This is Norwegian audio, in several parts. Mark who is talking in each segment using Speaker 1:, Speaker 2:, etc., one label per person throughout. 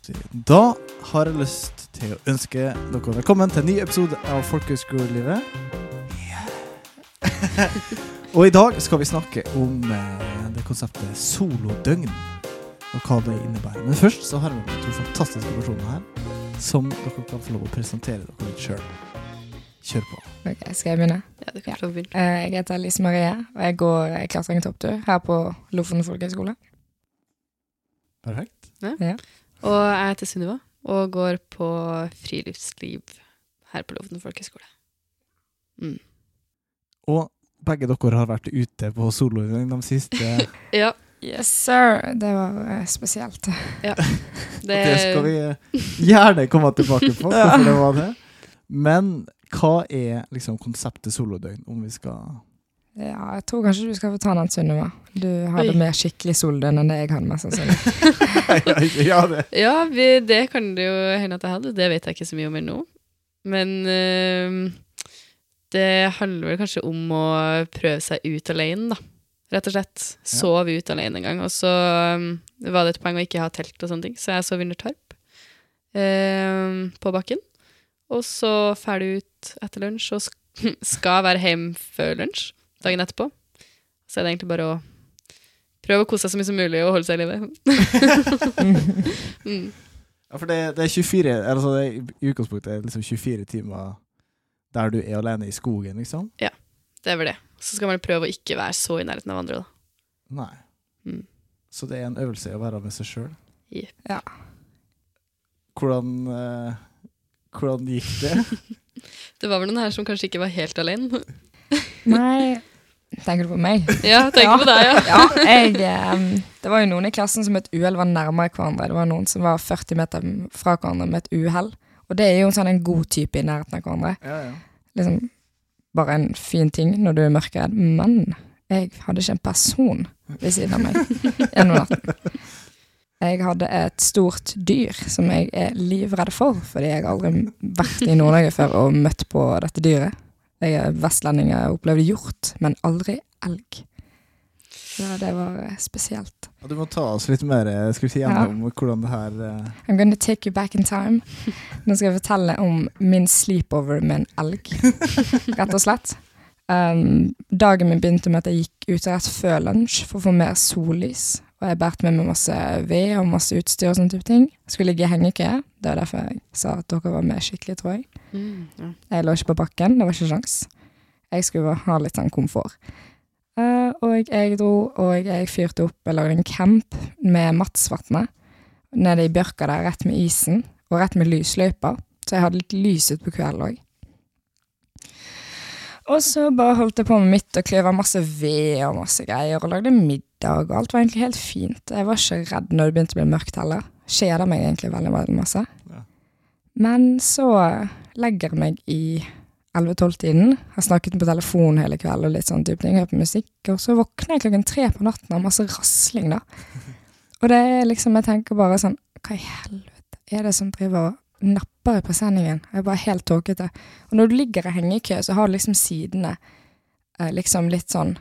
Speaker 1: Da har jeg lyst til å ønske dere velkommen til en ny episode av Folkehøgskolelivet. og i dag skal vi snakke om eh, det konseptet solodøgn, og hva det innebærer. Men først så har vi med to fantastiske personer her, som dere kan få lov å presentere dere litt sjøl. Kjør på.
Speaker 2: Ok, Skal jeg begynne?
Speaker 3: Ja, du kan ja. begynne.
Speaker 2: Eh, Jeg heter Lise Marie, og jeg går eh, klatring topptur her på Lofoten folkehøgskole.
Speaker 1: Perfekt.
Speaker 3: Og jeg heter Sunniva og går på friluftsliv her på Lofoten folkehøgskole. Mm.
Speaker 1: Og begge dere har vært ute på solodøgn de siste
Speaker 3: Ja,
Speaker 2: Yes, sir! Det var spesielt. spesielt.
Speaker 3: det,
Speaker 1: Det skal vi eh, gjerne komme tilbake på,
Speaker 2: Ja.
Speaker 1: hvorfor det var det. Men hva er liksom konseptet solodøgn, om vi skal
Speaker 2: Ja, jeg tror kanskje du skal få ta den, Sunniva. Du hadde
Speaker 3: Oi.
Speaker 2: mer skikkelig soldøgn enn det jeg hadde, mest sannsynlig.
Speaker 1: Ja, det.
Speaker 3: Ja, vi, det kan det jo hende at jeg hadde. Det vet jeg ikke så mye om ennå. Men øh, det handler vel kanskje om å prøve seg ut alene, da. Rett og slett. Sove ut alene en gang. Og så øh, var det et poeng å ikke ha telt og sånne ting, så jeg sov under tarp øh, på bakken. Og så ferdig ut etter lunsj, og sk skal være hjemme før lunsj dagen etterpå. Så er det egentlig bare å prøve å kose seg så mye som mulig og holde seg i live. mm.
Speaker 1: Ja, for det, det er 24 altså det er, I utgangspunktet er det liksom 24 timer der du er alene i skogen, liksom?
Speaker 3: Det er vel det. Så skal man prøve å ikke være så i nærheten av andre, da.
Speaker 1: Nei.
Speaker 3: Mm.
Speaker 1: Så det er en øvelse i å være med seg sjøl.
Speaker 3: Yep.
Speaker 2: Ja.
Speaker 1: Hvordan, eh, hvordan gikk det?
Speaker 3: Det var vel noen her som kanskje ikke var helt alene.
Speaker 2: Nei Tenker du på meg?
Speaker 3: Ja, tenker
Speaker 2: Ja.
Speaker 3: på deg, ja.
Speaker 2: Ja, jeg um, Det var jo noen i klassen som med et uhell var nærmere hverandre. Det var noen som var 40 meter fra hverandre med et uhell. Og det er jo en sånn en god type i nærheten av hverandre.
Speaker 1: Ja, ja.
Speaker 2: liksom bare en fin ting når du er mørkredd, men jeg hadde ikke en person ved siden av meg gjennom natten. Jeg hadde et stort dyr som jeg er livredd for, fordi jeg aldri vært i Nord-Norge før og møtt på dette dyret. Jeg er vestlending, jeg opplevde hjort, men aldri elg. Så det var eh, spesielt.
Speaker 1: Og Du må ta oss litt mer eh, skal vi si, gjennom hvordan det her uh...
Speaker 2: I'm gonna take you back in time. Nå skal jeg fortelle om min sleepover med en elg, rett og slett. Um, dagen min begynte med at jeg gikk ut rett før lunsj for å få mer sollys. Og jeg bærte med meg masse ved og masse utstyr og sånne type ting. Skulle ligge i hengekøye. Det var derfor jeg sa at dere var med skikkelig, tror jeg.
Speaker 3: Mm, ja.
Speaker 2: Jeg lå ikke på bakken, det var ikke sjans. Jeg skulle ha litt sånn komfort. Uh, og jeg dro, og jeg fyrte opp, jeg lagde en camp med Matsvatnet nede i bjørka der, rett med isen, og rett med lysløyper. Så jeg hadde litt lys ut på kvelden òg. Og så bare holdt jeg på med mitt og kløyva masse ved og masse greier, og lagde middag, og alt var egentlig helt fint. Jeg var ikke redd når det begynte å bli mørkt heller. Kjeda meg egentlig veldig, veldig masse.
Speaker 1: Ja.
Speaker 2: Men så legger jeg meg i 11-12-tiden. Har snakket på telefon hele kvelden og litt sånn type ting. Hørt på musikk. Og så våkner jeg klokken tre på natten av masse rasling, da. Og det er liksom, jeg tenker bare sånn Hva i helvete er det som driver og napper i presenningen? Jeg er bare helt tåkete. Og når du ligger i hengekø, så har du liksom sidene eh, liksom litt sånn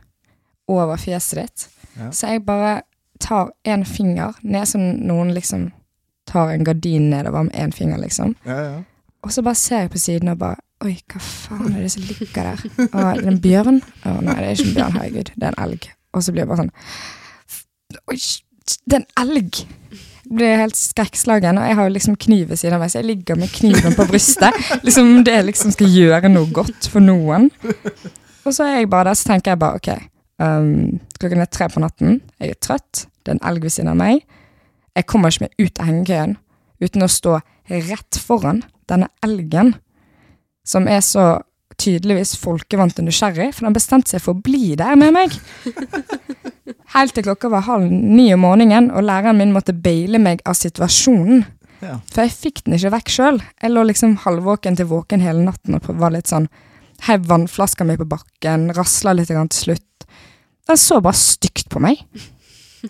Speaker 2: over fjeset ditt.
Speaker 1: Ja.
Speaker 2: Så jeg bare tar én finger ned som noen liksom tar en gardin nedover med én finger, liksom.
Speaker 1: Ja, ja.
Speaker 2: Og så bare ser jeg på siden og bare Oi, hva faen er det som ligger der? Å, er det en bjørn? Å nei, det er ikke en bjørn, herregud. Det er en elg. Og så blir jeg bare sånn Oi, det er en elg! Blir helt skrekkslagen, og jeg har jo liksom kniv ved siden av meg, så jeg ligger med kniven på brystet. Liksom om det liksom skal gjøre noe godt for noen. Og så er jeg bare der, så tenker jeg bare OK. Um, klokken er tre på natten, jeg er trøtt, det er en elg ved siden av meg. Jeg kommer ikke meg ut av hengekøyen uten å stå rett foran denne elgen, som er så tydeligvis folkevant og nysgjerrig, for den bestemte seg for å bli der med meg. Helt til klokka var halv ni om morgenen, og læreren min måtte baile meg av situasjonen.
Speaker 1: Ja.
Speaker 2: For jeg fikk den ikke vekk sjøl. Jeg lå liksom halvvåken til våken hele natten og var litt sånn Heiv vannflaska mi på bakken, rasla litt til slutt. Den så bare stygt på meg.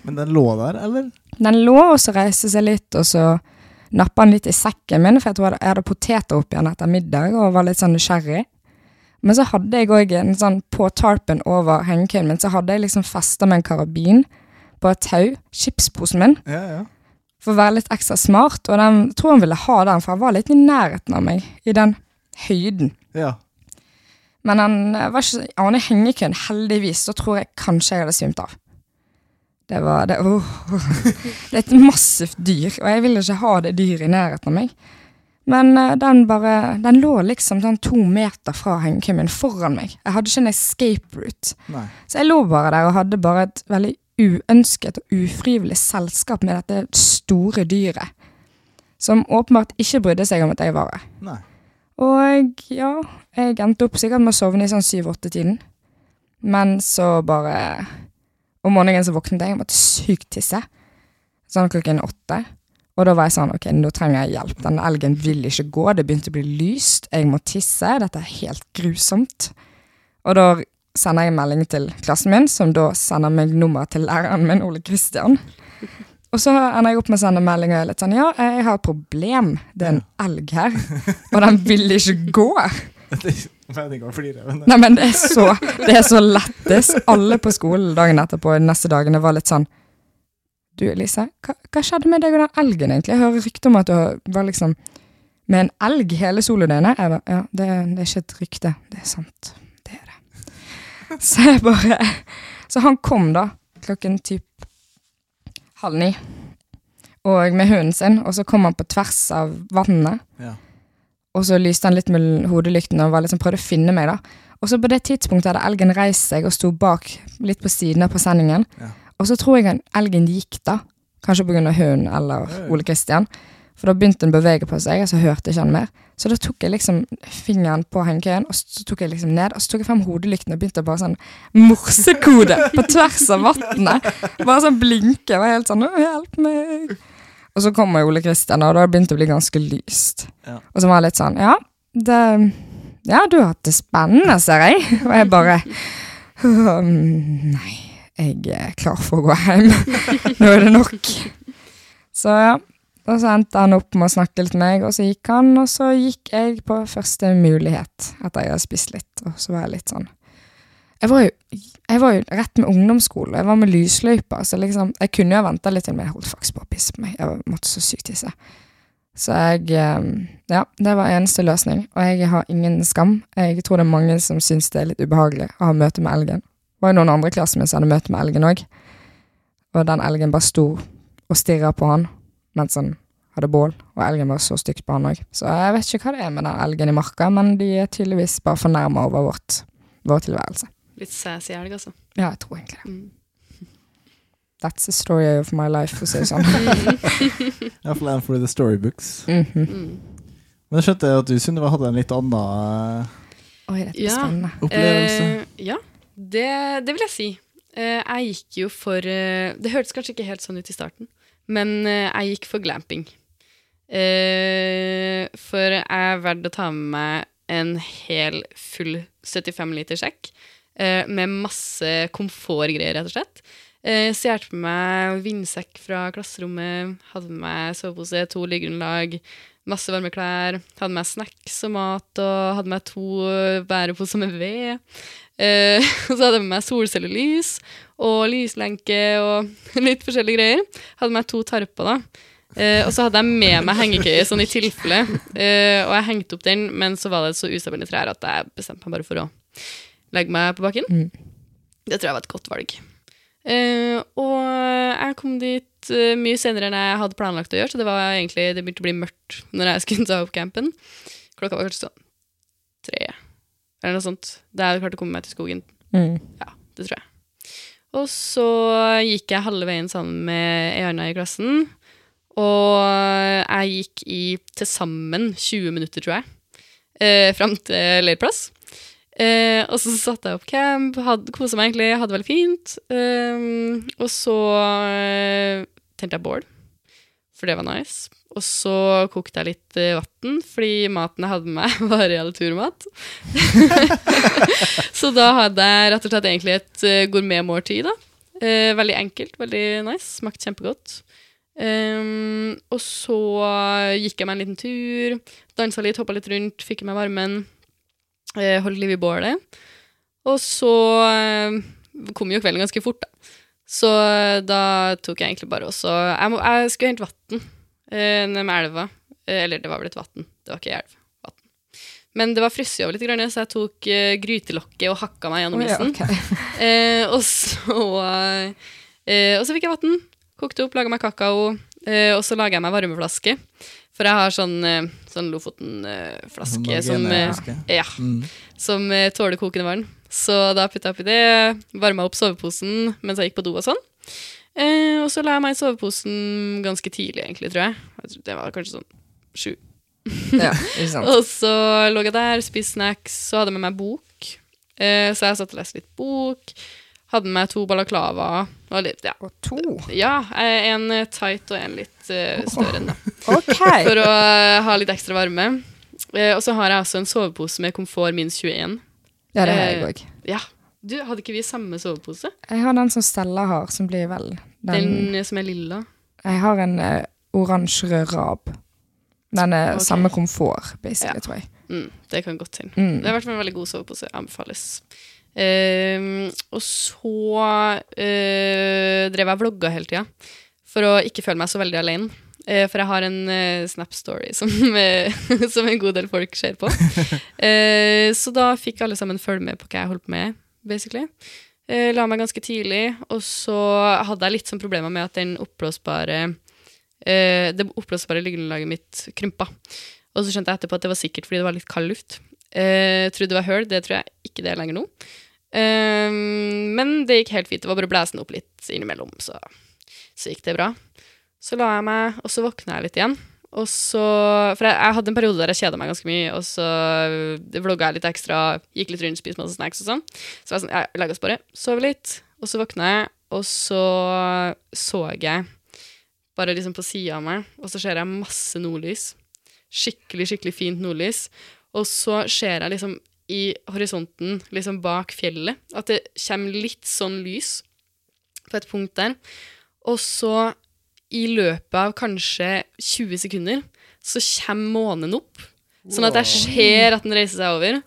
Speaker 1: Men den lå der, eller?
Speaker 2: Den lå, og så reiste seg litt, og så nappa den litt i sekken min, for jeg tror jeg hadde poteter oppi den etter middag, og var litt sånn nysgjerrig. Men så hadde jeg òg en sånn på tarpen over hengekøyen min, så hadde jeg liksom festa med en karabin på et tau, chipsposen min,
Speaker 1: Ja, ja.
Speaker 2: for å være litt ekstra smart, og den, jeg tror han ville ha den, for han var litt i nærheten av meg, i den høyden.
Speaker 1: Ja.
Speaker 2: Men han eh, var ikke, så- han i hengekøyen, heldigvis, så tror jeg kanskje jeg hadde svimt av. Det var det, oh. det er et massivt dyr, og jeg vil ikke ha det dyret i nærheten av meg. Men eh, den bare, den lå liksom sånn to meter fra hengekøyen foran meg. Jeg hadde ikke en escape route.
Speaker 1: Nei.
Speaker 2: Så jeg lå bare der og hadde bare et veldig uønsket og ufrivillig selskap med dette store dyret. Som åpenbart ikke brydde seg om at jeg var
Speaker 1: her.
Speaker 2: Og ja, jeg endte opp sikkert med å sovne i sånn syv-åtte-tiden. Men så bare Om morgenen så våknet jeg og måtte sykt tisse. Sånn klokken åtte. Og da var jeg sånn, ok, nå trenger jeg hjelp. Denne elgen vil ikke gå. Det begynte å bli lyst. Jeg må tisse. Dette er helt grusomt. Og da sender jeg en melding til klassen min, som da sender meg nummer til læreren min, Ole Kristian. Og så ender jeg opp med å sende melding og er litt sånn, ja, jeg har et problem. Det er en elg her, og den vil ikke gå. Nei, men det er så, det er så lettest. Alle på skolen dagen etterpå, neste dagene, var litt sånn Du Elise, hva, hva skjedde med deg og den elgen, egentlig? Jeg hører rykter om at du var liksom med en elg hele solodøgnet. Jeg bare, ja, det, det er ikke et rykte. Det er sant. Det er det. Så jeg bare Så han kom da, klokken typ halv ni, og med hunden sin, og så kom han på tvers av vannet.
Speaker 1: ja.
Speaker 2: Og så lyste han litt med hodelykten og var liksom prøvde å finne meg. da. Og så på det tidspunktet hadde elgen reist seg og sto bak litt på siden av presenningen.
Speaker 1: Ja.
Speaker 2: Og så tror jeg elgen gikk, da. Kanskje pga. hunden eller. Ole Kristian. For da begynte den å bevege på seg, og så hørte jeg ikke han mer. Så da tok jeg liksom fingeren på hengekøyen, og så tok jeg liksom ned, og så tok jeg frem hodelykten og begynte bare sånn morsekode på tvers av vannet. Bare sånn blinke. Jeg var helt sånn 'Hjelp meg'. Og så kommer Ole Kristian, og da begynte det å bli ganske lyst.
Speaker 1: Ja.
Speaker 2: Og så var jeg litt sånn Ja, det Ja, du har hatt det spennende, ser jeg. Og jeg bare «Hm, Nei, jeg er klar for å gå hjem. Nå er det nok. Så ja. Og så endte han opp med å snakke litt med meg, og så gikk han, og så gikk jeg på første mulighet etter jeg hadde spist litt, og så var jeg litt sånn Jeg var jo, jeg var jo rett med ungdomsskole, jeg var med lysløypa, så liksom Jeg kunne jo ha venta litt til, men jeg holdt faktisk på å pisse på meg. Jeg måtte så sykt tisse. Så jeg eh, Ja, det var eneste løsning, og jeg har ingen skam. Jeg tror det er mange som syns det er litt ubehagelig å ha møte med elgen. Var jo noen andre i klassen min som hadde møte med elgen òg, og den elgen bare sto og stirra på han mens han hadde bål, og elgen var så stygt på han òg. Så jeg vet ikke hva det er med den elgen i marka, men de er tydeligvis bare fornærma over vårt, vår tilværelse.
Speaker 3: Litt sassy elg, altså.
Speaker 2: Ja, jeg tror egentlig det.
Speaker 3: Mm.
Speaker 2: That's the story of my life, for å si det sånn.
Speaker 1: Iallfall en for the storybooks.
Speaker 2: Mhm.
Speaker 3: Mm.
Speaker 1: Men jeg skjønte at du Sunniva hadde en litt annen uh,
Speaker 2: Oi, dette er
Speaker 3: Ja.
Speaker 2: spennende.
Speaker 1: opplevelse.
Speaker 3: Uh, ja, det, det vil jeg si. Eh, jeg gikk jo for eh, Det hørtes kanskje ikke helt sånn ut i starten, men eh, jeg gikk for glamping. For jeg valgte å ta med meg en hel full 75 liter sekk med masse komfortgreier, rett og slett. Eh, Stjal med meg vindsekk fra klasserommet, hadde med meg sovepose, to liggeunderlag, masse varme klær, hadde med meg snacks og mat, og hadde med meg to eh, bæreposer med ved. Eh, og så hadde jeg med meg solcellelys og lyslenke og litt forskjellige greier. Hadde med meg to tarper, da. Eh, og så hadde jeg med meg hengekøye, sånn i tilfelle. Eh, og jeg hengte opp den, men så var det så ustabile trær at jeg bestemte meg bare for å legge meg på bakken.
Speaker 2: Mm.
Speaker 3: Det tror jeg var et godt valg. Eh, og jeg kom dit uh, mye senere enn jeg hadde planlagt å gjøre, så det var egentlig, det begynte å bli mørkt når jeg skulle ta opp campen. Klokka var kanskje sånn tre, eller noe sånt. Da jeg hadde klart å komme meg til skogen.
Speaker 2: Mm.
Speaker 3: Ja, det tror jeg. Og så gikk jeg halve veien sammen med ei anna i klassen. Og jeg gikk i til sammen 20 minutter, tror jeg, eh, fram til leirplass. Eh, og så satte jeg opp camp, kosa meg egentlig, hadde det veldig fint. Eh, og så eh, tente jeg bål, for det var nice. Og så kokte jeg litt eh, vann, fordi maten jeg hadde med meg, var real turmat. så da hadde jeg rett og slett egentlig et uh, gourmetmåltid. da. Eh, veldig enkelt, veldig nice. Smakte kjempegodt. Um, og så gikk jeg meg en liten tur, dansa litt, hoppa litt rundt, fikk i meg varmen. Uh, holdt liv i bålet. Og så eh, kom jo kvelden ganske fort, da. Så eh, da tok jeg egentlig bare også Jeg, må, jeg skulle hente vann eh, ned med elva. Eh, eller det var vel et vann. Det var ikke elv. Vatten. Men det var frosset over litt, grann, så jeg tok eh, grytelokket og hakka meg gjennom
Speaker 2: Å, ja, okay.
Speaker 3: Eh, og så eh, Og så fikk jeg vann. Kokte opp, laga meg kakao. Eh, og så laga jeg meg varmeflaske. For jeg har sånn, eh, sånn Lofoten-flaske som, eh, ja,
Speaker 1: Mm.
Speaker 3: som eh, tåler kokende vann. Så da putta jeg oppi det, varma opp soveposen mens jeg gikk på do og sånn. Eh, og så la jeg meg i soveposen ganske tidlig, egentlig, tror jeg. det var kanskje sånn sju.
Speaker 2: Ja, ikke sant.
Speaker 3: Og så lå jeg der, spiste snacks, så hadde med meg bok. Eh, så jeg satt og leste litt bok. Hadde med to balaklava. Og litt, ja.
Speaker 2: Og to.
Speaker 3: ja, eh, en eh, tight og en litt uh, større enn det.
Speaker 2: Ok.
Speaker 3: For å eh, ha litt ekstra varme. Eh, og så har jeg også en sovepose med komfort minst 21.
Speaker 2: Ja, det har jeg
Speaker 3: Eh,
Speaker 2: òg.
Speaker 3: Ja. Du, hadde ikke vi samme sovepose?
Speaker 2: Jeg har den som Stella har, som blir vel den
Speaker 3: Den eh, som er lilla?
Speaker 2: Jeg har en uh, oransje-rød rab. Den er
Speaker 3: okay.
Speaker 2: samme komfort, basically,
Speaker 3: Ja.
Speaker 2: tror jeg.
Speaker 3: Mm, det kan godt til.
Speaker 2: Mm.
Speaker 3: Det er i hvert fall en veldig god sovepose. Anbefales. Ehm, og så uh, drev jeg og vlogga hele tida, for å ikke føle meg så veldig alene. Uh, for jeg har en eh, Snap-story som, som en god del folk ser på. Så da fikk alle sammen følge med på hva jeg holdt på med, basically. La meg ganske tidlig, og så hadde jeg litt sånn problemer med at den oppblåsbare det oppblåsbare liggeunderlaget mitt krympa. Og så skjønte jeg etterpå at det var sikkert fordi det var litt kald luft. Uh, trodde det var høl, det tror jeg ikke det er lenger nå. Eh, men det gikk helt fint. Det var bare å blæse den opp litt innimellom, så, så gikk det bra. Så la jeg meg, og så våkna jeg litt igjen. Og så, for jeg, jeg hadde en periode der jeg kjeda meg ganske mye, og så vlogga jeg litt ekstra, gikk litt rundt, spiste masse snacks og sånn. Så jeg sånn, jeg legger oss bare, sover litt, og så våkna jeg, og så så jeg bare liksom på sida av meg, og så ser jeg masse nordlys. Skikkelig, skikkelig fint nordlys. Og så ser jeg liksom i horisonten, liksom bak fjellet, at det kommer litt sånn lys på et punkt der. Og så, i løpet av kanskje 20 sekunder, så kommer månen opp. Sånn at jeg ser at den reiser seg over.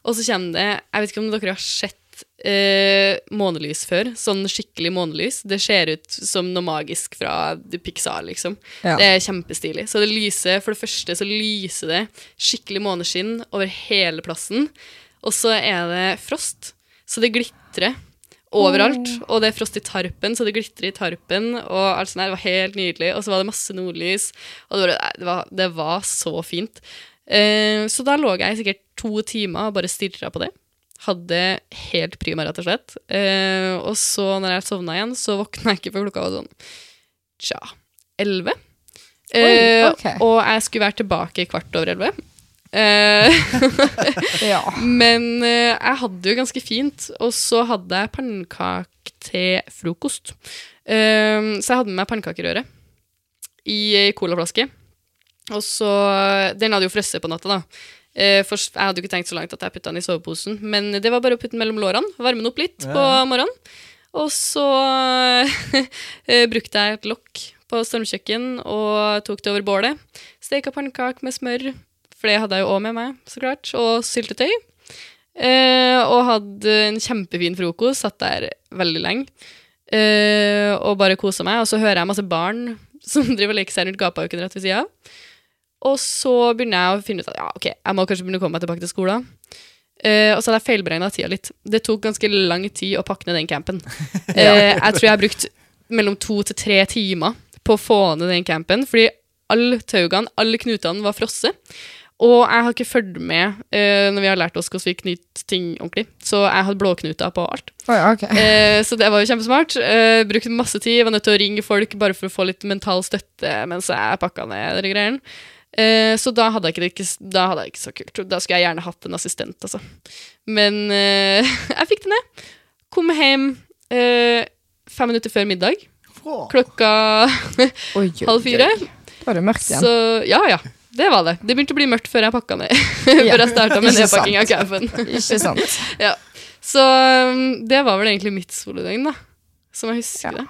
Speaker 3: Og så kommer det Jeg vet ikke om dere har sett eh, månelys før. Sånn skikkelig månelys. Det ser ut som noe magisk fra Pixar, liksom.
Speaker 2: Ja.
Speaker 3: Det er kjempestilig. Så det lyser, for det første så lyser det skikkelig måneskinn over hele plassen. Og så er det frost, så det glitrer overalt. Og det er frost i tarpen, så det glitrer i tarpen. Og alt sånt der. Det var helt nydelig. Og så var det masse nordlys. Og det var, det var, det var så fint. Eh, så da lå jeg sikkert to timer og bare stirra på det. Hadde helt prima, rett og slett. Eh, og så, når jeg sovna igjen, så våkna jeg ikke før klokka var sånn tja, elleve. Eh,
Speaker 2: okay.
Speaker 3: Og jeg skulle være tilbake kvart over elleve. Eh,
Speaker 2: Ja.
Speaker 3: men eh, jeg hadde det jo ganske fint, og så hadde jeg pannekake til frokost. Eh, så jeg hadde med meg pannekakerøre i ei colaflaske. Og så Den hadde jo frosset på natta, da. Eh, for jeg hadde jo ikke tenkt så langt at jeg putta den i soveposen, men det var bare å putte den mellom lårene, varme den opp litt
Speaker 1: Ja.
Speaker 3: på morgenen. Og så eh, brukte jeg et lokk på stormkjøkken og tok det over bålet. Steka pannekaker med smør, for det hadde jeg jo òg med meg, så klart, og syltetøy. Eh, og hadde en kjempefin frokost, satt der veldig lenge. Eh, og bare kosa meg. Og så hører jeg masse barn som driver og leker seg rundt gapauken rett ved sida. Og så begynner jeg å finne ut at ja, ok, jeg må kanskje begynne å komme meg tilbake til skolen. Uh, og så hadde jeg feilberegna tida litt. Det tok ganske lang tid å pakke ned den campen. Uh, jeg tror jeg har brukt mellom to til tre timer på å få ned den campen, fordi alle taugene, alle knutene var frosset. Og jeg har ikke fulgt med uh, når vi har lært oss hvordan vi knyter ting ordentlig. Så jeg hadde blåknuter på alt.
Speaker 2: Oh, ja,
Speaker 3: okay. uh, så det var jo kjempesmart. Uh, brukte masse tid, var nødt til å ringe folk bare for å få litt mental støtte mens jeg pakka ned de greiene. Eh, så da hadde, jeg ikke, ikke, da hadde jeg ikke så kult. Da skulle jeg gjerne hatt en assistent, altså. Men eh, jeg fikk det ned. Kom hjem eh, fem minutter før middag. Klokka
Speaker 2: Oi, oi,
Speaker 3: halv fire.
Speaker 2: Da var det mørkt igjen.
Speaker 3: Så ja, ja. Det var det. Det begynte å bli mørkt før jeg pakka ned.
Speaker 2: Ja,
Speaker 3: før jeg starta med nedpakking av campen.
Speaker 2: Ikke sant?
Speaker 3: ja. Så um, det var vel egentlig mitt solodøgn, da. Som jeg husker
Speaker 2: Ja.
Speaker 3: det.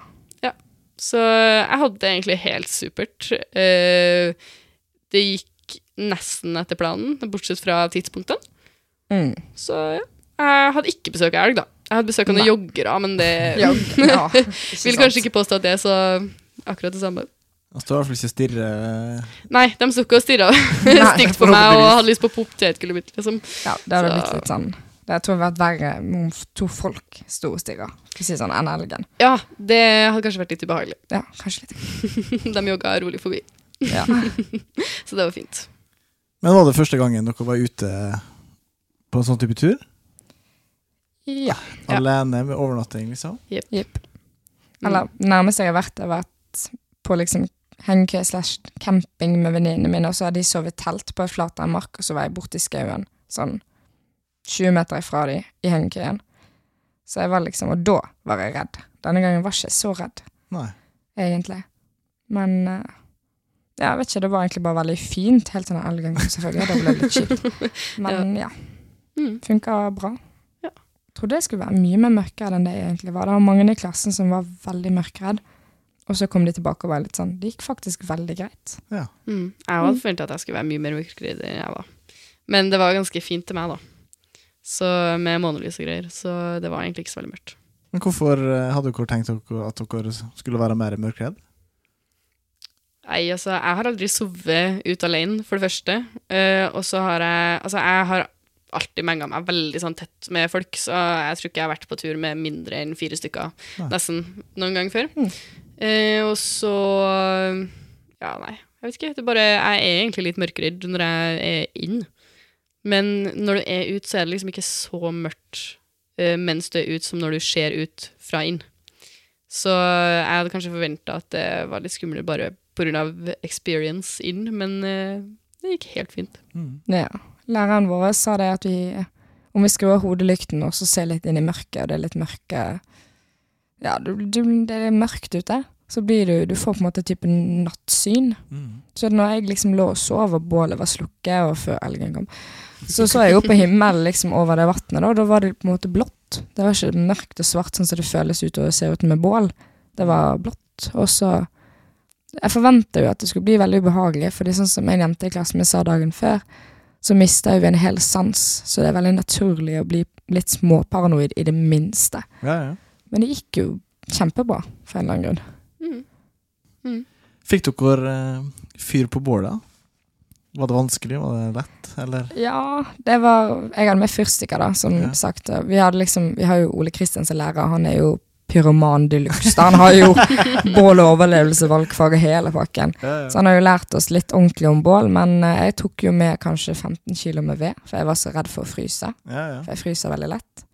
Speaker 3: Ja. Så jeg hadde det egentlig helt supert. Eh, det gikk nesten etter planen, bortsett fra tidspunktet.
Speaker 2: Mm.
Speaker 3: Så ja. Jeg hadde ikke besøk av elg, da. Jeg hadde besøk av noen joggere, men det
Speaker 2: Ja, ja,
Speaker 3: vil kanskje ikke påstå at det er så akkurat det samme.
Speaker 1: Han står i hvert fall ikke og stirrer
Speaker 3: Nei, de sto ikke og stirra stygt på meg og hadde lyst på potetgullet mitt, liksom.
Speaker 2: Ja, det hadde
Speaker 3: Så-
Speaker 2: blitt litt sånn Det tror jeg hadde vært verre om to folk sto og stirra, si sånn, enn elgen.
Speaker 3: Ja, det hadde kanskje vært litt ubehagelig.
Speaker 2: Ja, kanskje litt.
Speaker 3: De jogga rolig forbi,
Speaker 2: Ja.
Speaker 3: så det var fint.
Speaker 1: Men var det første gangen dere var ute på en sånn type tur?
Speaker 2: ja.
Speaker 3: Ja.
Speaker 1: Alene med overnatting, liksom?
Speaker 2: Jepp.
Speaker 3: Mm.
Speaker 2: Eller nærmest jeg har vært, har vært på liksom hengekøye slash camping med venninnene mine, og så hadde de sovet telt på et flatlandmark, og så var jeg borte i skauen, sånn 20 meter ifra de, i hengekøyen. Så jeg var liksom, og da var jeg redd. Denne gangen var jeg ikke så redd,
Speaker 1: Nei.
Speaker 2: egentlig. Men eh, ja, jeg vet ikke, det var egentlig bare veldig fint, helt til den elgen selvfølgelig. Det ble litt kjipt. Men ja,
Speaker 3: Mm.
Speaker 2: funka bra.
Speaker 3: Ja.
Speaker 2: Trodde jeg skulle være mye mer mørkredd enn det jeg egentlig var. Det var mange i klassen som var veldig mørkredd. Og så kom de tilbake og var litt sånn Det gikk faktisk veldig greit.
Speaker 1: Ja.
Speaker 3: Mm. Jeg hadde følt at jeg skulle være mye mer mørkredd enn jeg var. Men det var ganske fint til meg, da. Så med månelys og greier. Så det var egentlig ikke så veldig mørkt.
Speaker 1: Men hvorfor eh, hadde dere tenkt at dere skulle være mer mørkredd?
Speaker 3: Nei, altså, jeg har aldri sovet ut alene, for det første. Uh, og så har jeg Altså, jeg har alltid menga meg veldig sånn tett med folk, så jeg tror ikke jeg har vært på tur med mindre enn fire stykker
Speaker 1: Nei.
Speaker 3: nesten noen gang før.
Speaker 2: Mm.
Speaker 3: Uh, og så Ja, nei, jeg vet ikke. Det er bare Jeg er egentlig litt mørkredd når jeg er inn. Men når du er ut, så er det liksom ikke så mørkt uh, mens du er ut, som når du ser ut fra inn. Så jeg hadde kanskje forventa at det var litt skumlere bare pga. experience inn, men eh, det gikk helt fint.
Speaker 1: Mm.
Speaker 2: Ja. Læreren vår sa det at vi om vi skrur av hodelykten og så ser litt inn i mørket, og det er litt mørke Ja, du, du, det er mørkt ute, så blir du Du får på en måte type nattsyn.
Speaker 1: Mm.
Speaker 2: Så når jeg liksom lå og sov, og bålet var slukket, og før elgen kom, så så jeg opp på himmelen liksom over det vannet, da. Da var det på en måte blått. Det var ikke mørkt og svart sånn som det føles ut og ser ut med bål. Det var blått. Og så Jeg forventa jo at det skulle bli veldig ubehagelig, for sånn som en jente i klassen min sa dagen før, så mista vi en hel sans, så det er veldig naturlig å bli litt småparanoid i det minste.
Speaker 1: Ja, ja.
Speaker 2: Men det gikk jo kjempebra, for en eller annen grunn.
Speaker 3: Mm. Mm.
Speaker 1: Fikk dere eh, fyr på bålet? Var det vanskelig? Var det lett? Eller?
Speaker 2: Ja, det var Jeg hadde med fyrstikker, da, som
Speaker 1: Ja.
Speaker 2: sagt. Vi hadde liksom Vi har jo Ole Kristian som lærer, han er jo pyroman de luxe. Han har jo bål og overlevelse, valgfag og hele pakken.
Speaker 1: Ja,
Speaker 2: Så han har jo lært oss litt ordentlig om bål, men eh, jeg tok jo med kanskje 15 kilo med ved, for jeg var så redd for å fryse.
Speaker 1: ja, ja.
Speaker 2: For jeg fryser veldig lett.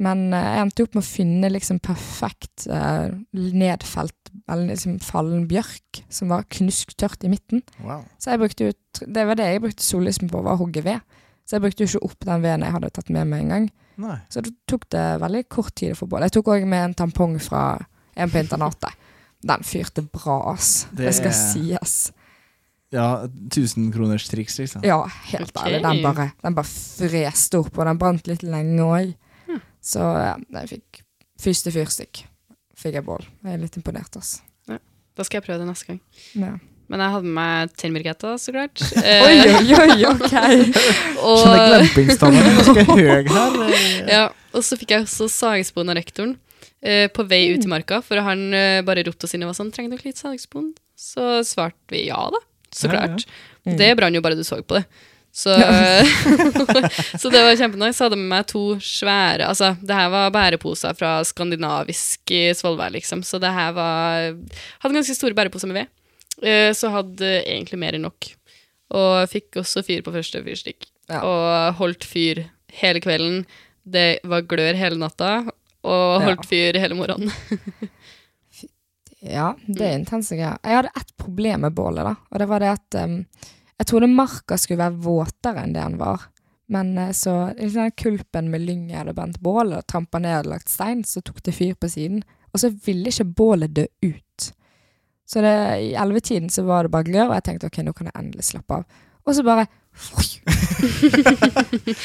Speaker 2: Men eh, jeg endte opp med å finne liksom perfekt eh, nedfelt, eller liksom fallen bjørk, som var knusktørt i midten.
Speaker 1: Wow.
Speaker 2: Så jeg brukte ut, det var det jeg brukte sollysken på, var å hogge ved. Så jeg brukte jo ikke opp den veden jeg hadde tatt med meg en gang.
Speaker 1: Nei.
Speaker 2: Så det tok det veldig kort tid å få bål. Jeg tok òg med en tampong fra en på internatet. Den fyrte bra, ass. Det,
Speaker 1: Det
Speaker 2: skal sies.
Speaker 1: Ja, tusenkronerstriks, liksom.
Speaker 2: Ja, helt
Speaker 3: okay.
Speaker 2: ærlig. Den bare, den bare freste opp, og den brant litt lenge òg.
Speaker 3: Hm.
Speaker 2: Så ja, jeg fikk første fyrstikk. Fikk jeg bål. Jeg er litt imponert, ass. Ja.
Speaker 3: Da skal jeg prøve det neste gang.
Speaker 2: Ja.
Speaker 3: Men jeg hadde med meg tennbirketta, så klart.
Speaker 2: Oi,
Speaker 3: Eh,
Speaker 2: oi, oi, ok!
Speaker 3: og,
Speaker 1: Skjønner glempingsstandarden er ganske høy her. eh.
Speaker 3: ja, og så fikk jeg også sagspon av rektoren eh, på vei ut i marka, for han eh, bare ropte oss inn og var sånn 'Trenger dere litt sagspon?' Så svarte vi ja, da. Så
Speaker 1: Ja, ja.
Speaker 3: klart.
Speaker 2: Mm.
Speaker 3: Det brant jo bare du så på det. Så, så det var kjempenice. Jeg hadde med meg to svære Altså, det her var bæreposer fra skandinavisk i Svolvær, liksom. Så det her var Hadde ganske store bæreposer med ved. Eh, Så hadde egentlig mer enn nok. Og fikk også fyr på første fyrstikk.
Speaker 2: Ja.
Speaker 3: Og holdt fyr hele kvelden. Det var glør hele natta. Og holdt fyr hele morgenen.
Speaker 2: Ja, det er intense greier. Jeg hadde ett problem med bålet, da. Og det var det at um, jeg trodde marka skulle være våtere enn det den var. Men eh, så i den kulpen med lyng jeg hadde brent bål og trampa ned og lagt stein, så tok det fyr på siden. Og så ville ikke bålet dø ut. Så det, i ellevetiden så var det bare glør, og jeg tenkte ok, nå kan jeg endelig slappe av. Og så bare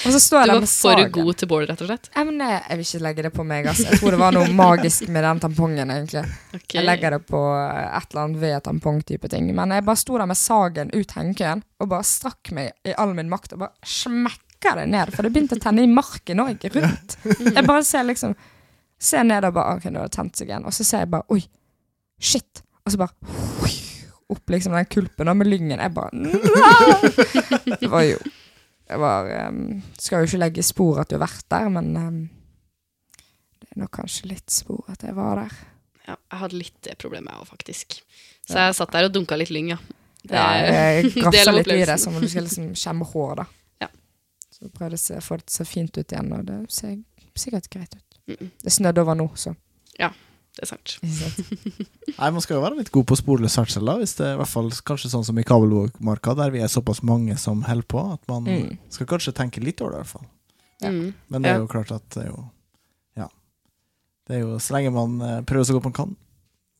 Speaker 2: Og så står jeg
Speaker 3: Du
Speaker 2: der
Speaker 3: var
Speaker 2: med
Speaker 3: for
Speaker 2: sagen.
Speaker 3: god til bål, rett og slett.
Speaker 2: Jeg, mener, jeg, jeg vil ikke legge det på meg, altså. Jeg tror det var noe magisk med den tampongen, egentlig.
Speaker 3: Okay.
Speaker 2: Jeg legger det på et eller annet ved tampong-type ting. Men jeg bare sto der med sagen ut hengekøyen og bare strakk meg i all min makt og bare smekka det ned, for det begynte å tenne i marken òg, rundt. Jeg bare ser liksom Ser ned og bare OK, nå har det tent seg igjen. Og så ser jeg bare Oi, shit. Og så bare opp liksom den kulpen og med lyngen. Jeg bare! Det var jo Det var um, Skal jo ikke legge spor at du har vært der, men um, det er nok kanskje litt spor at jeg var der.
Speaker 3: Ja, jeg hadde litt det problemet, jeg òg, faktisk. Så jeg satt der og dunka litt lyng, ja. Det,
Speaker 2: Ja, jeg grafsa litt i det, som om du skal liksom skjemme hår, da.
Speaker 3: Ja.
Speaker 2: Så prøvde jeg å få det så fint ut igjen, og det ser sikkert greit ut.
Speaker 3: Mm, mm,
Speaker 2: Det snødde over nå, så.
Speaker 3: Det er sant.
Speaker 1: Nei, Man skal jo være litt god på sporløs ferdsel, da, hvis det er i hvert fall kanskje sånn som i Kabelvågmarka, der vi er såpass mange som holder på, at man
Speaker 2: Mm.
Speaker 1: skal kanskje tenke litt over det, i hvert fall.
Speaker 2: Ja.
Speaker 3: Mm.
Speaker 1: Men det er jo klart at det er jo Ja. Det er jo Så lenge man eh, prøver så godt man kan,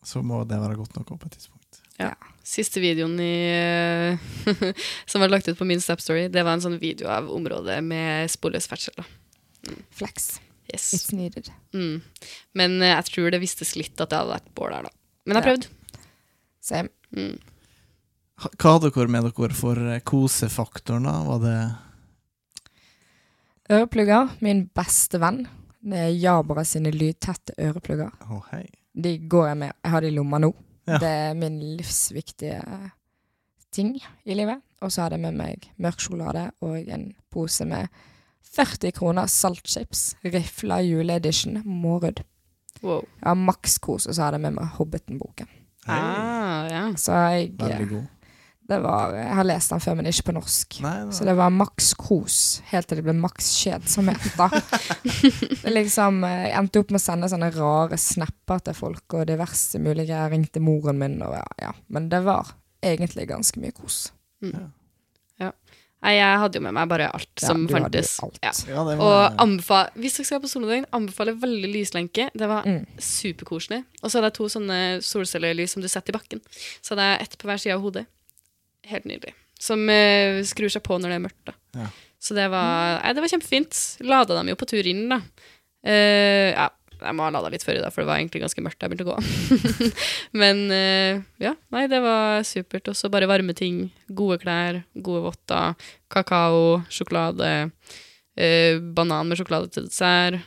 Speaker 1: så må det være godt nok på et tidspunkt. Ja.
Speaker 3: Siste videoen i, som var lagt ut på min Snapstory, det var en sånn video av området med sporløs ferdsel. da.
Speaker 2: Flex.
Speaker 3: Yes.
Speaker 2: It's needed.
Speaker 3: Mm. Men eh, jeg tror det vistes litt at det hadde vært bål her, da. Men jeg har
Speaker 2: Ja.
Speaker 3: prøvd.
Speaker 2: Same.
Speaker 3: Mm.
Speaker 1: Hva hadde dere med dere for eh, kosefaktoren, da? Var det
Speaker 2: Øreplugger, min beste venn. Det er Jabra sine lydtette øreplugger.
Speaker 1: Å, hei.
Speaker 2: De går jeg med. Jeg har de i lomma nå.
Speaker 1: Ja.
Speaker 2: Det er min livsviktige ting i livet. Og så hadde jeg med meg mørk sjokolade og en pose med 40 kroner saltchips. Rifla juleedition. Mårud.
Speaker 3: Wow.
Speaker 2: Ja, har makskos, Og så hadde jeg med meg Hobbiten-boken.
Speaker 3: Ah, ja.
Speaker 2: Så jeg
Speaker 1: Veldig god.
Speaker 2: det var, Jeg har lest den før, men ikke på norsk.
Speaker 1: Nei, det
Speaker 2: Så det var maks kos, helt til det ble maks kjedsomhet. da. Liksom, eh, jeg endte opp med å sende sånne rare snapper til folk og diverse mulige Jeg ringte moren min, og ja, ja. Men det var egentlig ganske mye kos.
Speaker 3: Nei, jeg hadde jo med meg bare alt
Speaker 2: Ja,
Speaker 3: som
Speaker 2: du hadde jo
Speaker 3: fantes.
Speaker 2: alt.
Speaker 3: Ja.
Speaker 1: ja, det
Speaker 3: Og
Speaker 1: var
Speaker 3: anbefa hvis dere skal på soledøgn anbefaler veldig lyslenke. Det var
Speaker 2: Mm.
Speaker 3: superkoselig. Og så hadde jeg to sånne solcellelys som du setter i bakken. Så hadde jeg ett på hver side av hodet. Helt nydelig. Som uh, skrur seg på når det er mørkt. da.
Speaker 1: Ja.
Speaker 3: Så det var, nei, det var kjempefint. Lada dem jo på tur inn, da. Uh, ja, jeg må ha lada litt før i dag, for det var egentlig ganske mørkt da jeg begynte å gå. Men eh, ja, nei, det var supert. Og så bare varme ting. Gode klær, gode votter, kakao, sjokolade, eh, banan med sjokolade til dessert,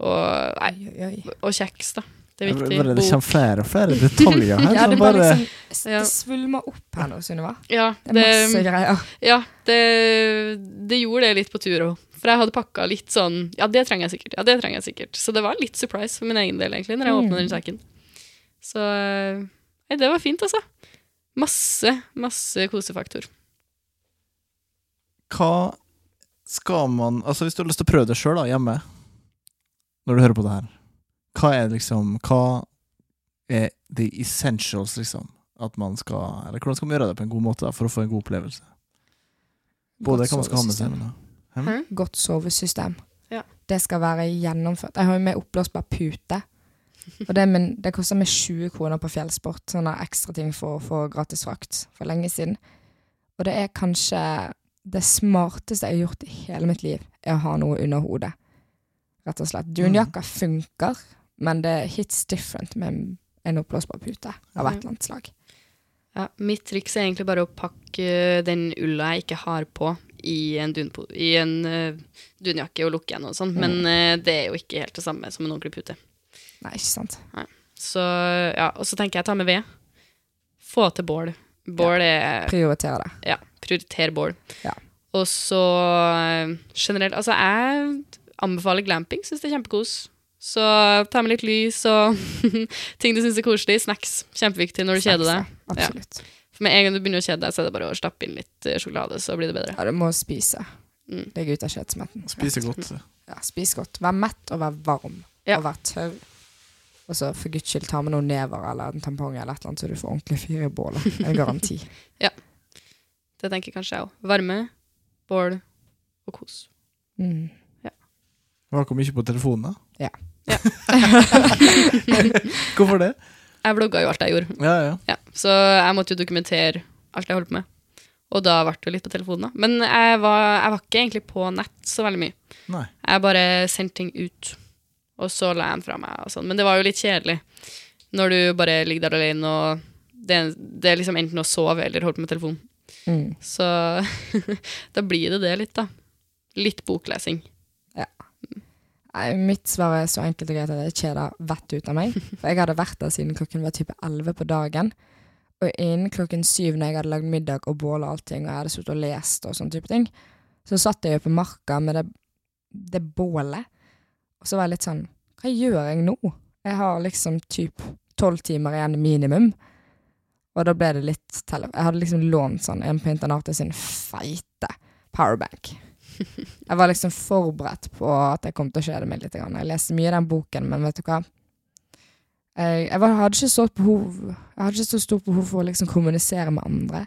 Speaker 3: og, nei, og kjeks, da. Det er viktig.
Speaker 1: bare, det kommer flere og flere detaljer her.
Speaker 2: Ja, det bare
Speaker 1: bare,
Speaker 2: liksom
Speaker 3: Ja.
Speaker 2: Det svulmer opp her nå, Sunniva.
Speaker 3: Ja,
Speaker 2: Det er masse greier.
Speaker 3: ja det, det gjorde det litt på tur òg. For jeg hadde pakka litt sånn Ja, det trenger jeg sikkert. Ja, det trenger jeg sikkert. Så det var litt surprise for min egen del, egentlig, når jeg
Speaker 2: Mm.
Speaker 3: åpna den sekken. Så Nei, det var fint, altså. Masse, masse kosefaktor.
Speaker 1: Hva skal man Altså, hvis du har lyst til å prøve det sjøl hjemme, når du hører på det her, hva er liksom Hva er the essentials, liksom? At man skal Eller hvordan skal man gjøre det på en god måte da, for å få en god opplevelse? Både hva man skal ha med seg. Men, da. Hm?
Speaker 2: Godt sovesystem.
Speaker 3: Ja.
Speaker 2: Det skal være gjennomført. Jeg har jo med oppblåsbar pute. Og det, min, det koster meg 20 kroner på Fjellsport, sånne ekstra ting for å få gratis frakt for lenge siden. Og det er kanskje det smarteste jeg har gjort i hele mitt liv, er å ha noe under hodet. Rett og slett. Dunjakka funker, men det hits different med en oppblåsbar pute av et eller annet slag.
Speaker 3: Ja, mitt triks er egentlig bare å pakke den ulla jeg ikke har på, i en, dunpo, i en uh, dunjakke og lukke igjen og sånn. Men uh, det er jo ikke helt det samme som en ordentlig pute.
Speaker 2: Nei, ikke sant.
Speaker 3: Så ja, Og så tenker jeg ta med ved. Få til bål. Bål er
Speaker 2: Prioritere det.
Speaker 3: Ja, prioriter bål.
Speaker 2: Ja.
Speaker 3: Og så eh, generelt Altså, jeg anbefaler glamping. Syns det er kjempekos. Så ta med litt lys og ting du syns er koselig. Snacks. Kjempeviktig når du kjeder deg.
Speaker 2: Ja.
Speaker 3: For med en gang du begynner å kjede deg, så er det bare å stappe inn litt eh, sjokolade, så blir det bedre.
Speaker 2: Ja, du må spise.
Speaker 3: Mm.
Speaker 2: Legge ut av kjedsomheten.
Speaker 1: Spise godt.
Speaker 2: Ja, spis godt. Vær mett og vær varm.
Speaker 3: Ja.
Speaker 2: Og vær tørr. Og så for guds skyld ta med noen never eller en tampong eller et eller annet, så du får ordentlig fyr i bålet. En garanti. ja.
Speaker 3: Det tenker kanskje jeg òg. Varme, bål og kos.
Speaker 2: Mm.
Speaker 1: Var dere mye på telefonen, da?
Speaker 2: Ja.
Speaker 3: Ja.
Speaker 1: Hvorfor det?
Speaker 3: Jeg vlogga jo alt jeg gjorde,
Speaker 1: Ja, ja.
Speaker 3: ja. så jeg måtte jo dokumentere alt jeg holdt på med. Og da ble det jo litt på telefonen, da. Men jeg var, jeg var ikke egentlig på nett så veldig mye.
Speaker 1: Nei.
Speaker 3: Jeg bare sendte ting ut, og så la jeg den fra meg. og sånn. Men det var jo litt kjedelig når du bare ligger der alene, og det, det er liksom enten å sove eller holde på med telefonen.
Speaker 2: Mm.
Speaker 3: Så da blir det det litt, da. Litt boklesing.
Speaker 2: Nei, Mitt svar er så enkelt og greit at jeg kjeder vettet ut av meg. For jeg hadde vært der siden klokken var type 11 på dagen. Og innen klokken syv når jeg hadde lagd middag og bål og allting, og jeg hadde sittet og lest og sånne type ting, så satt jeg jo på marka med det, det bålet. Og så var jeg litt sånn Hva gjør jeg nå? Jeg har liksom typ tolv timer igjen minimum. Og da ble det litt Jeg hadde liksom lånt sånn en på internatet sin feite powerbank. Jeg var liksom forberedt på at jeg kom til å kjede meg litt. Jeg leste mye i den boken, men vet du hva? Jeg, jeg var, hadde ikke så behov Jeg hadde ikke så stort behov for å liksom kommunisere med andre.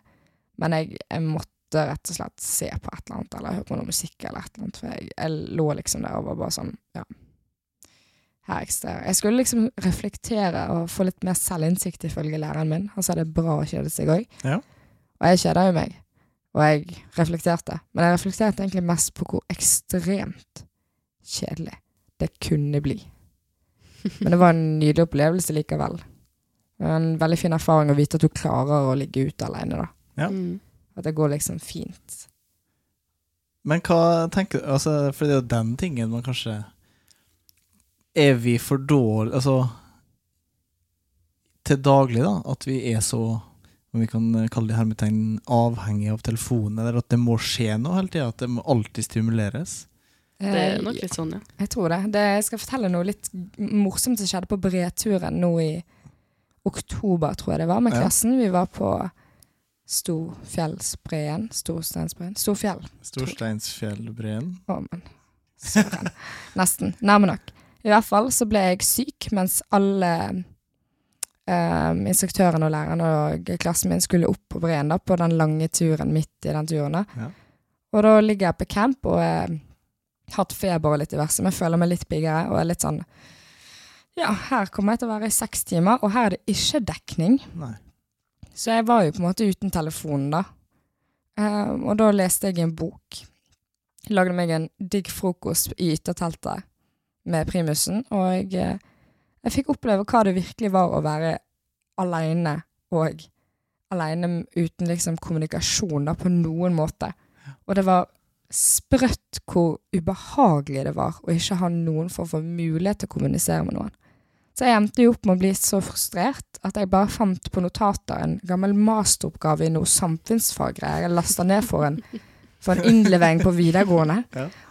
Speaker 2: Men jeg, jeg måtte rett og slett se på et eller annet, eller høre på noe musikk eller et eller annet. For jeg, jeg lå liksom der og var bare sånn, ja. Jeg skulle liksom reflektere og få litt mer selvinnsikt, ifølge læreren min. Han sa det er bra å kjede seg òg.
Speaker 1: Ja.
Speaker 2: Og jeg kjeda jo meg. Og jeg reflekterte. Men jeg reflekterte egentlig mest på hvor ekstremt kjedelig det kunne bli. Men det var en nydelig opplevelse likevel. En veldig fin erfaring å vite at du klarer å ligge ute alene, da.
Speaker 1: Ja.
Speaker 3: Mm.
Speaker 2: At det går liksom fint.
Speaker 1: Men hva tenker du altså, For det er jo den tingen man kanskje Er vi for dårlige Altså Til daglig, da, at vi er så om vi kan kalle det hermetegn avhengig av telefonen, eller at det må skje noe hele tida? At det må alltid stimuleres?
Speaker 3: Det er
Speaker 2: Eh,
Speaker 3: nok litt sånn, ja.
Speaker 2: Jeg tror det. det. Jeg skal fortelle noe litt morsomt som skjedde på breturen nå i oktober, tror jeg det var, med
Speaker 1: Ja.
Speaker 2: klassen. Vi var på Storfjellsbreen. Storsteinsbreen. Storfjell.
Speaker 1: Storsteinsfjellbreen.
Speaker 2: Å, men søren. Nesten. Nærme nok. I hvert fall så ble jeg syk mens alle eh, instruktøren og læreren og klassen min skulle opp på breen da, på den lange turen midt i den turen. da.
Speaker 1: Ja.
Speaker 2: Og da ligger jeg på camp og har hatt feber og litt diverse, men jeg føler meg litt piggere og er litt sånn Ja, her kommer jeg til å være i seks timer, og her er det ikke dekning.
Speaker 1: Nei.
Speaker 2: Så jeg var jo på en måte uten telefonen, da. Um, og da leste jeg en bok. Lagde meg en digg frokost i ytterteltet med primusen, og jeg, eh, jeg fikk oppleve hva det virkelig var å være aleine, og aleine uten liksom kommunikasjon da, på noen måte. Og det var sprøtt hvor ubehagelig det var å ikke ha noen form for mulighet til å kommunisere med noen. Så jeg endte jo opp med å bli så frustrert at jeg bare fant på notater en gammel masteroppgave i noe samfunnsfaggreier jeg lasta ned for en, for en innlevering på videregående.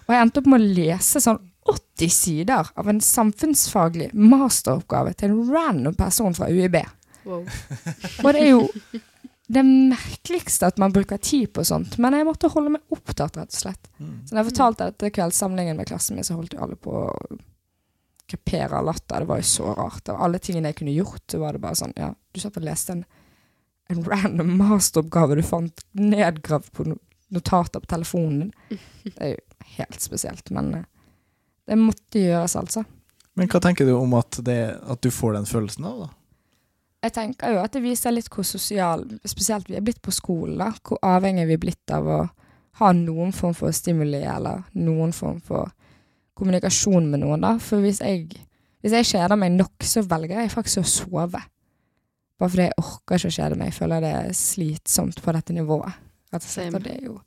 Speaker 2: Og jeg endte opp med å lese sånn 80 sider av en samfunnsfaglig masteroppgave til en random person fra UiB.
Speaker 3: Wow.
Speaker 2: Og det er jo det merkeligste at man bruker tid på sånt, men jeg måtte holde meg opptatt, rett og slett.
Speaker 1: Mm.
Speaker 2: Så da jeg fortalte dette kveldssamlingen med klassen min, så holdt jo alle på å krepere av latter. Det var jo så rart. Av alle tingene jeg kunne gjort, så var det bare sånn Ja, du satt og leste en, en random masteroppgave du fant nedgravd på notater på telefonen din. Det er jo helt spesielt, men eh, det måtte gjøres, altså.
Speaker 1: Men hva tenker du om at, det, at du får den følelsen av, da?
Speaker 2: Jeg tenker jo at det viser litt hvor sosial, spesielt vi er blitt på skolen, da. Hvor avhengig vi er blitt av å ha noen form for stimuli, eller noen form for kommunikasjon med noen, da. For hvis jeg, hvis jeg kjeder meg nok, så velger jeg faktisk å sove. Bare fordi jeg orker ikke å kjede meg. Jeg føler det er slitsomt på dette nivået.
Speaker 3: Same.
Speaker 2: Og det er jo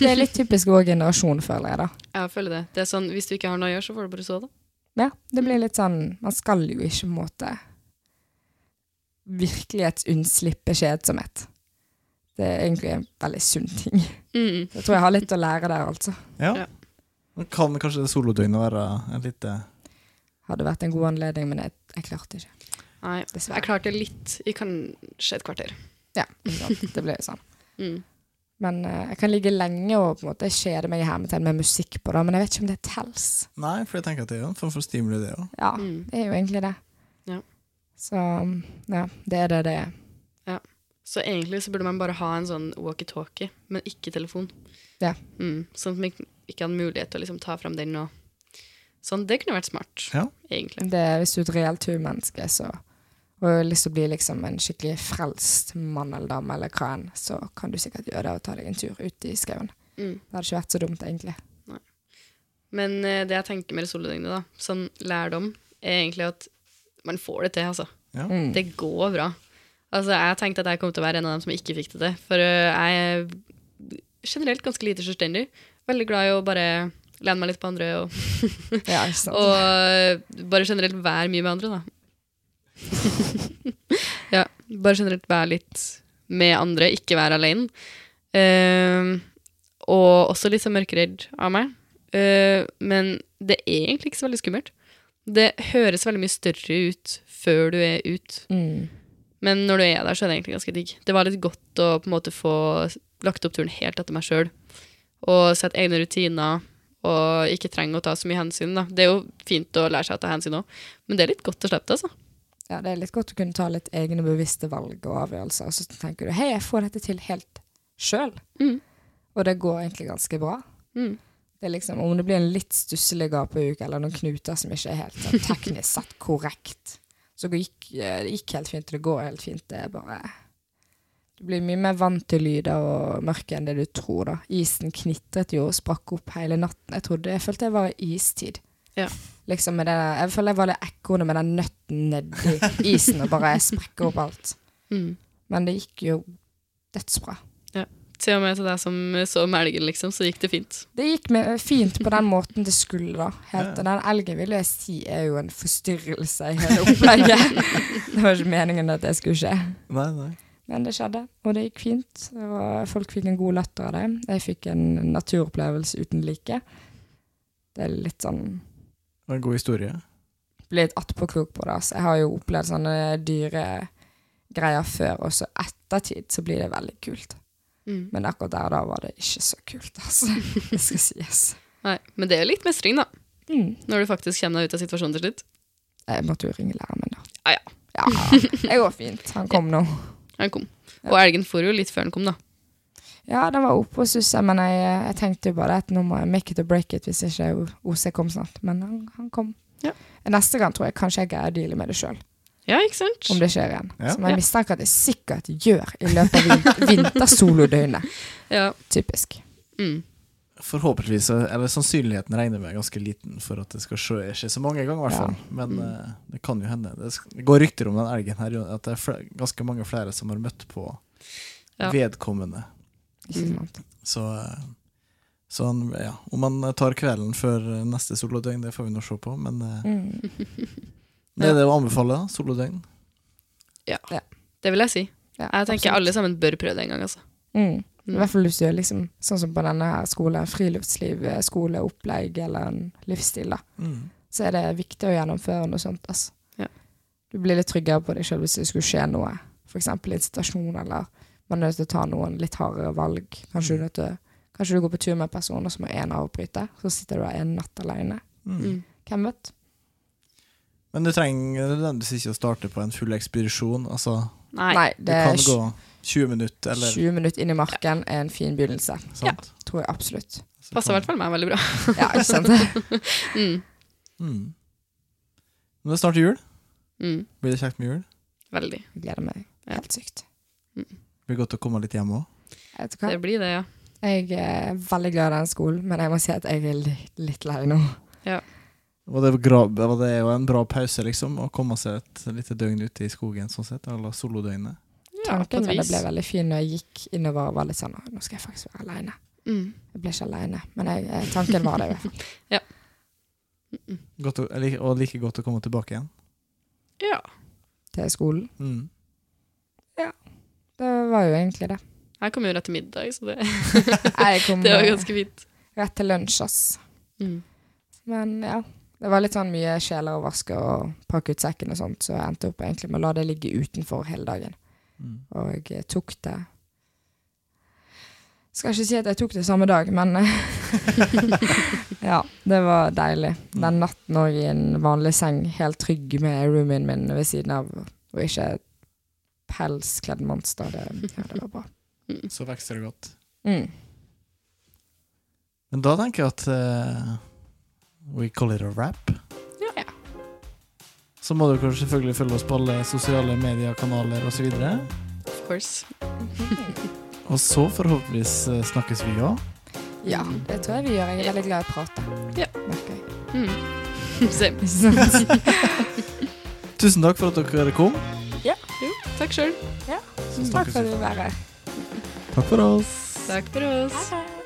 Speaker 2: Det er litt typisk vår generasjon, føler jeg, da.
Speaker 3: Jeg føler det. Det er sånn, Hvis du ikke har noe å gjøre, så får du bare sove. da.
Speaker 2: Ja, det blir litt sånn Man skal jo ikke på en måte virkelighetsunnslippe kjedsomhet. Det er egentlig en veldig sunn ting.
Speaker 3: Mm.
Speaker 2: Jeg tror jeg har litt å lære der, altså.
Speaker 1: Ja.
Speaker 3: Ja.
Speaker 1: Kan kanskje solodøgnet være en lite
Speaker 2: Hadde vært en god anledning, men jeg, jeg klarte ikke.
Speaker 3: Nei,
Speaker 2: Dessverre.
Speaker 3: jeg klarte litt i kanskje et kvarter.
Speaker 2: Ja, det ble jo sånn.
Speaker 3: Mm.
Speaker 2: Men eh, jeg kan ligge lenge og på en måte kjede meg i hermetegn med musikk på det, men jeg vet ikke om det tels.
Speaker 1: Nei, for jeg tenker at det er jo en form for stimuli, det òg.
Speaker 2: Ja,
Speaker 3: Mm.
Speaker 2: det er jo egentlig det.
Speaker 3: Ja.
Speaker 2: Så ja, det er det det er.
Speaker 3: Så egentlig så burde man bare ha en sånn walkietalkie, men ikke telefon.
Speaker 2: Ja.
Speaker 3: Mm. Sånn at man ikke- ikke hadde mulighet til å liksom ta fram den og Sånn, det kunne vært smart,
Speaker 1: Ja.
Speaker 3: egentlig.
Speaker 2: Det er hvis du er et reelt turmenneske, så og har lyst til å bli liksom en skikkelig frelst mann eller dame, eller hva enn, så kan du sikkert gjøre det og ta deg en tur ut i skauen.
Speaker 3: Mm.
Speaker 2: Det hadde ikke vært så dumt, egentlig.
Speaker 3: Men eh, det jeg tenker med solodøgnet, da, sånn lærdom, er egentlig at man får det til, altså.
Speaker 2: Mm.
Speaker 3: Det går bra. Altså, jeg tenkte at jeg kom til å være en av dem som ikke fikk det til. For uh, jeg er generelt ganske lite selvstendig. Veldig glad i å bare lene meg litt på andre og,
Speaker 2: Ja,
Speaker 3: og eh, bare generelt være mye med andre, da. ja, bare generelt være litt med andre, ikke være alene. Uh, og også litt så mørkeredd av meg. Uh, men det er egentlig ikke så veldig skummelt. Det høres veldig mye større ut før du er ute.
Speaker 2: Mm.
Speaker 3: Men når du er der, så er det egentlig ganske digg. Det var litt godt å på en måte få lagt opp turen helt etter meg sjøl. Og sette egne rutiner, og ikke trenge å ta så mye hensyn. Da. Det er jo fint å lære seg å ta hensyn òg, men det er litt godt å slippe det, altså.
Speaker 2: Ja, det er litt godt å kunne ta litt egne bevisste valg og avgjørelser, og så tenker du hei, jeg får dette til helt sjøl.
Speaker 3: Mm.
Speaker 2: Og det går egentlig ganske bra.
Speaker 3: Mm.
Speaker 2: Det er liksom, Om det blir en litt stusslig gapeuke eller noen knuter som ikke er helt sånn, teknisk sett korrekt, så gikk, eh, det gikk helt fint, det går helt fint. Det er bare Du blir mye mer vant til lyder og mørke enn det du tror, da. Isen knitret jo og sprakk opp hele natten. Jeg trodde, jeg følte jeg var i istid.
Speaker 3: Ja.
Speaker 2: Liksom med det, jeg føler jeg var det ekornet med den nøtten nedi isen og bare sprekker opp alt.
Speaker 3: Mm.
Speaker 2: Men det gikk jo dødsbra.
Speaker 3: Til og med til deg som så med elgen, liksom, så gikk det fint.
Speaker 2: Det gikk med, fint på den måten det skulle, da. Helt,
Speaker 1: Ja.
Speaker 2: Den elgen vil jeg si er jo en forstyrrelse i hele opplegget. det var ikke meningen at det skulle skje.
Speaker 1: Nei, nei.
Speaker 2: Men det skjedde, og det gikk fint. Og folk fikk en god latter av det. Jeg fikk en naturopplevelse uten like. Det er litt sånn
Speaker 1: Det var en god historie.
Speaker 2: Blir litt attpåklok på det. Altså. Jeg har jo opplevd sånne dyre greier før, og så ettertid så blir det veldig kult.
Speaker 3: Mm.
Speaker 2: Men akkurat der da var det ikke så kult, altså. Det skal sies.
Speaker 3: Nei, men det er litt mestring, da.
Speaker 2: Mm.
Speaker 3: Når du faktisk kommer deg ut av situasjonen til slutt.
Speaker 2: Jeg måtte jo ringe læreren min, da.
Speaker 3: Ah, ja.
Speaker 2: Ja, det går fint. Han kom nå.
Speaker 3: Han kom. Og elgen for jo litt før han kom, da.
Speaker 2: Ja, den var oppe og sussa, men jeg, jeg tenkte jo bare at nå må jeg make it or break it hvis ikke OC kom snart. Men han, han kom.
Speaker 3: Ja.
Speaker 2: Neste gang tror jeg kanskje jeg greier å deale med det sjøl,
Speaker 3: Ja, ikke sant?
Speaker 2: om det skjer igjen.
Speaker 1: Ja.
Speaker 2: Som jeg
Speaker 3: Ja.
Speaker 2: mistenker at jeg sikkert gjør i løpet av vin vintersolodøgnet.
Speaker 3: Ja.
Speaker 2: Typisk.
Speaker 3: Mm.
Speaker 1: Forhåpentligvis, eller sannsynligheten regner med er ganske liten for at det skal skje, skje så mange ganger, i hvert
Speaker 2: Ja.
Speaker 1: fall. Men
Speaker 3: Mm.
Speaker 1: uh, det kan jo hende. Det, går rykter om den elgen her, at det er ganske mange flere som har møtt på
Speaker 3: Ja.
Speaker 1: vedkommende.
Speaker 2: Ikke
Speaker 3: Mm.
Speaker 1: Så, eh, så han, ja, om han tar kvelden før eh, neste solodøgn, det får vi nå se på. Men eh,
Speaker 2: Mm.
Speaker 1: det er det å anbefale, da, solodøgn.
Speaker 3: Ja, Det vil jeg si.
Speaker 2: Ja,
Speaker 3: Jeg tenker
Speaker 2: absolutt.
Speaker 3: alle sammen bør prøve det en gang, altså.
Speaker 2: Mm. I
Speaker 3: Mm.
Speaker 2: hvert fall hvis du gjør liksom, sånn som på denne her skolen, friluftsliv, eh, skoleopplegg eller en livsstil, da.
Speaker 1: Mm.
Speaker 2: så er det viktig å gjennomføre noe sånt. Altså.
Speaker 3: Ja.
Speaker 2: Du blir litt tryggere på deg sjøl hvis det skulle skje noe, f.eks. i en situasjon, eller man er nødt til å ta noen litt hardere valg. Kanskje, du, nødt til, kanskje du går på tur med en person, og så må en avbryte. Så sitter du der en natt alene.
Speaker 1: Mm.
Speaker 3: Mm.
Speaker 2: Hvem vet?
Speaker 1: Men du trenger nødvendigvis ikke å starte på en full ekspedisjon. Altså,
Speaker 3: Nei.
Speaker 2: Nei, det er
Speaker 1: kan gå 20 minutter, eller
Speaker 2: 20 minutter inn i marken er en fin begynnelse.
Speaker 1: sant?
Speaker 2: Tror jeg absolutt.
Speaker 3: Passer i hvert fall meg veldig bra.
Speaker 2: Ja, ikke sant?
Speaker 3: Mm.
Speaker 1: Mm. Men det er snart jul.
Speaker 3: Mm.
Speaker 1: Blir det kjekt med jul?
Speaker 3: Veldig.
Speaker 2: Jeg gleder meg helt sykt.
Speaker 1: Blir godt å komme litt hjem òg.
Speaker 3: Det blir det, ja.
Speaker 2: Jeg er veldig glad i den skolen, men jeg må si at jeg er litt, litt lei nå.
Speaker 1: Og det, var det jo en bra pause, liksom? Å komme seg et lite døgn ute i skogen, sånn sett? Eller solodøgnet?
Speaker 3: ja
Speaker 2: Tanken
Speaker 3: et
Speaker 2: det ble veldig fin når jeg gikk innover og var litt sånn Nå skal jeg faktisk være aleine.
Speaker 3: Mm.
Speaker 2: Jeg ble ikke aleine, men jeg, eh, tanken var det i hvert fall.
Speaker 3: Mm.
Speaker 1: Godt å, og like godt å komme tilbake igjen.
Speaker 3: Ja.
Speaker 2: Til skolen.
Speaker 1: Mm.
Speaker 2: Det var jo egentlig det.
Speaker 3: Jeg kom jo rett til middag, så det, det var
Speaker 2: eh,
Speaker 3: ganske fint.
Speaker 2: rett til lunsj, ass.
Speaker 3: Mm.
Speaker 2: Men ja. Det var litt sånn mye sjeler å vaske og pakke ut sekken og sånt, så jeg endte opp egentlig med å la det ligge utenfor hele dagen.
Speaker 1: Mm.
Speaker 2: Og jeg tok det Skal ikke si at jeg tok det samme dag, men Ja, det var deilig. Den natten òg i en vanlig seng, helt trygg med roomien min ved siden av, og ikke et pelskledd monster. Det, ja, det var bra.
Speaker 1: Så vokser det godt.
Speaker 2: Mm.
Speaker 1: Men da tenker jeg at uh, we call it a wrap.
Speaker 3: Ja.
Speaker 1: Så må dere selvfølgelig følge oss på alle sosiale medier, kanaler osv.
Speaker 3: Of course.
Speaker 1: Og så forhåpentligvis eh, snakkes vi òg.
Speaker 2: Ja, det tror jeg vi gjør. Jeg er veldig glad i å prate.
Speaker 3: Ja.
Speaker 2: Merker jeg.
Speaker 3: Mm. Same.
Speaker 1: Tusen takk for at dere kom.
Speaker 3: Takk sjøl.
Speaker 1: Ja.
Speaker 2: Takk for at du var her.
Speaker 1: Takk for oss.
Speaker 3: Takk for oss.
Speaker 2: Hei, det.